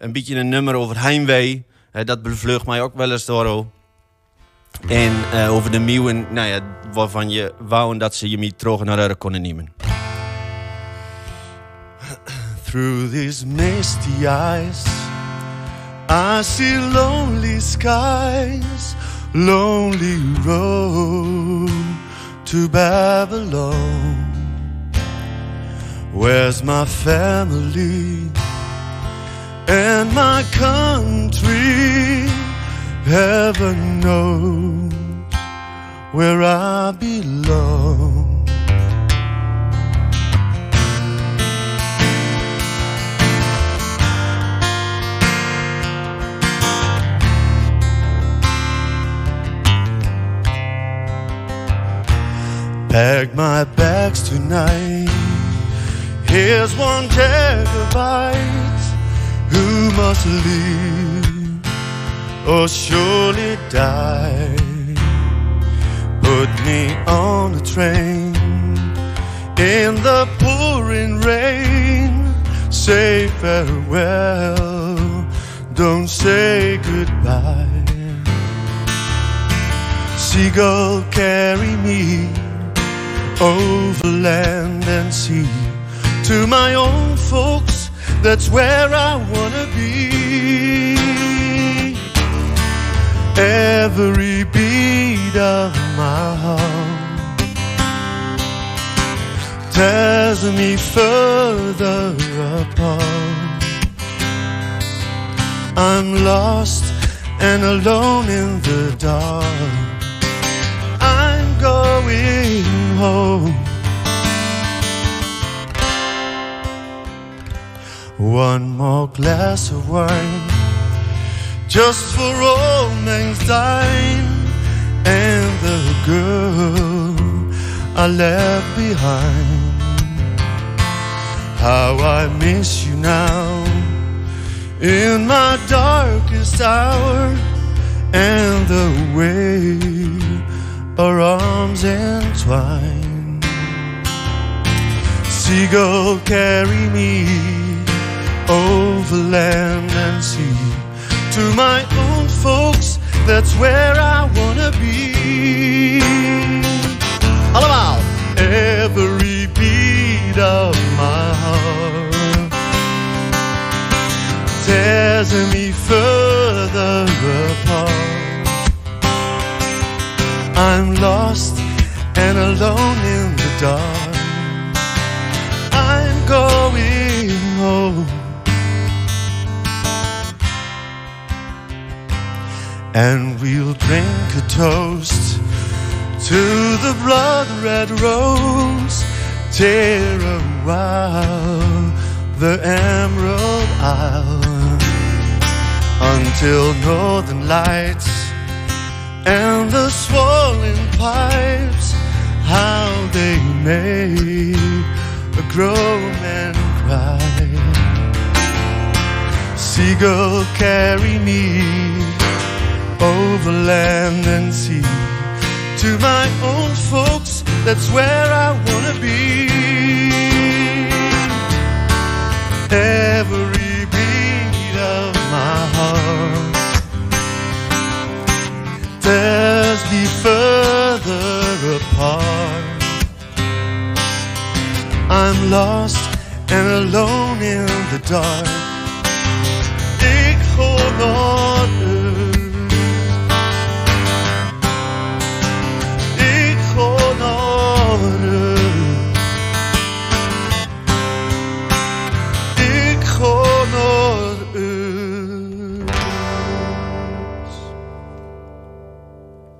een beetje een nummer over heimwee. dat bevlucht mij ook wel eens door. En over de nieuwen, nou ja, waarvan je wou dat ze je niet terug naar haar konden nemen. Through these misty eyes, I see lonely skies, lonely road to Babylon. Where's my family and my country? Heaven knows where I belong. Pack my bags tonight Here's one who must leave or surely die. Put me on a train in the pouring rain. Say farewell, don't say goodbye. Seagull, carry me over land and sea to my own folks, that's where I wanna be. Every beat of my heart tears me further apart. I'm lost and alone in the dark. I'm going home. One more glass of wine, just for old dine, and the girl I left behind. How I miss you now in my darkest hour, and the way our arms entwine. Seagull, carry me over land and sea. To my own folks, that's where I wanna be. Allemaal! Every beat of my heart tears me further apart. I'm lost and alone in the dark. I'm going home. And we'll drink a toast to the blood red rose. Tear a while the emerald isle until northern lights and the swollen pipes, how they make a grown man cry. Seagull, carry me over land and sea. To my own folks, that's where I wanna be. Every beat of my heart tears me further apart. I'm lost and alone in the dark.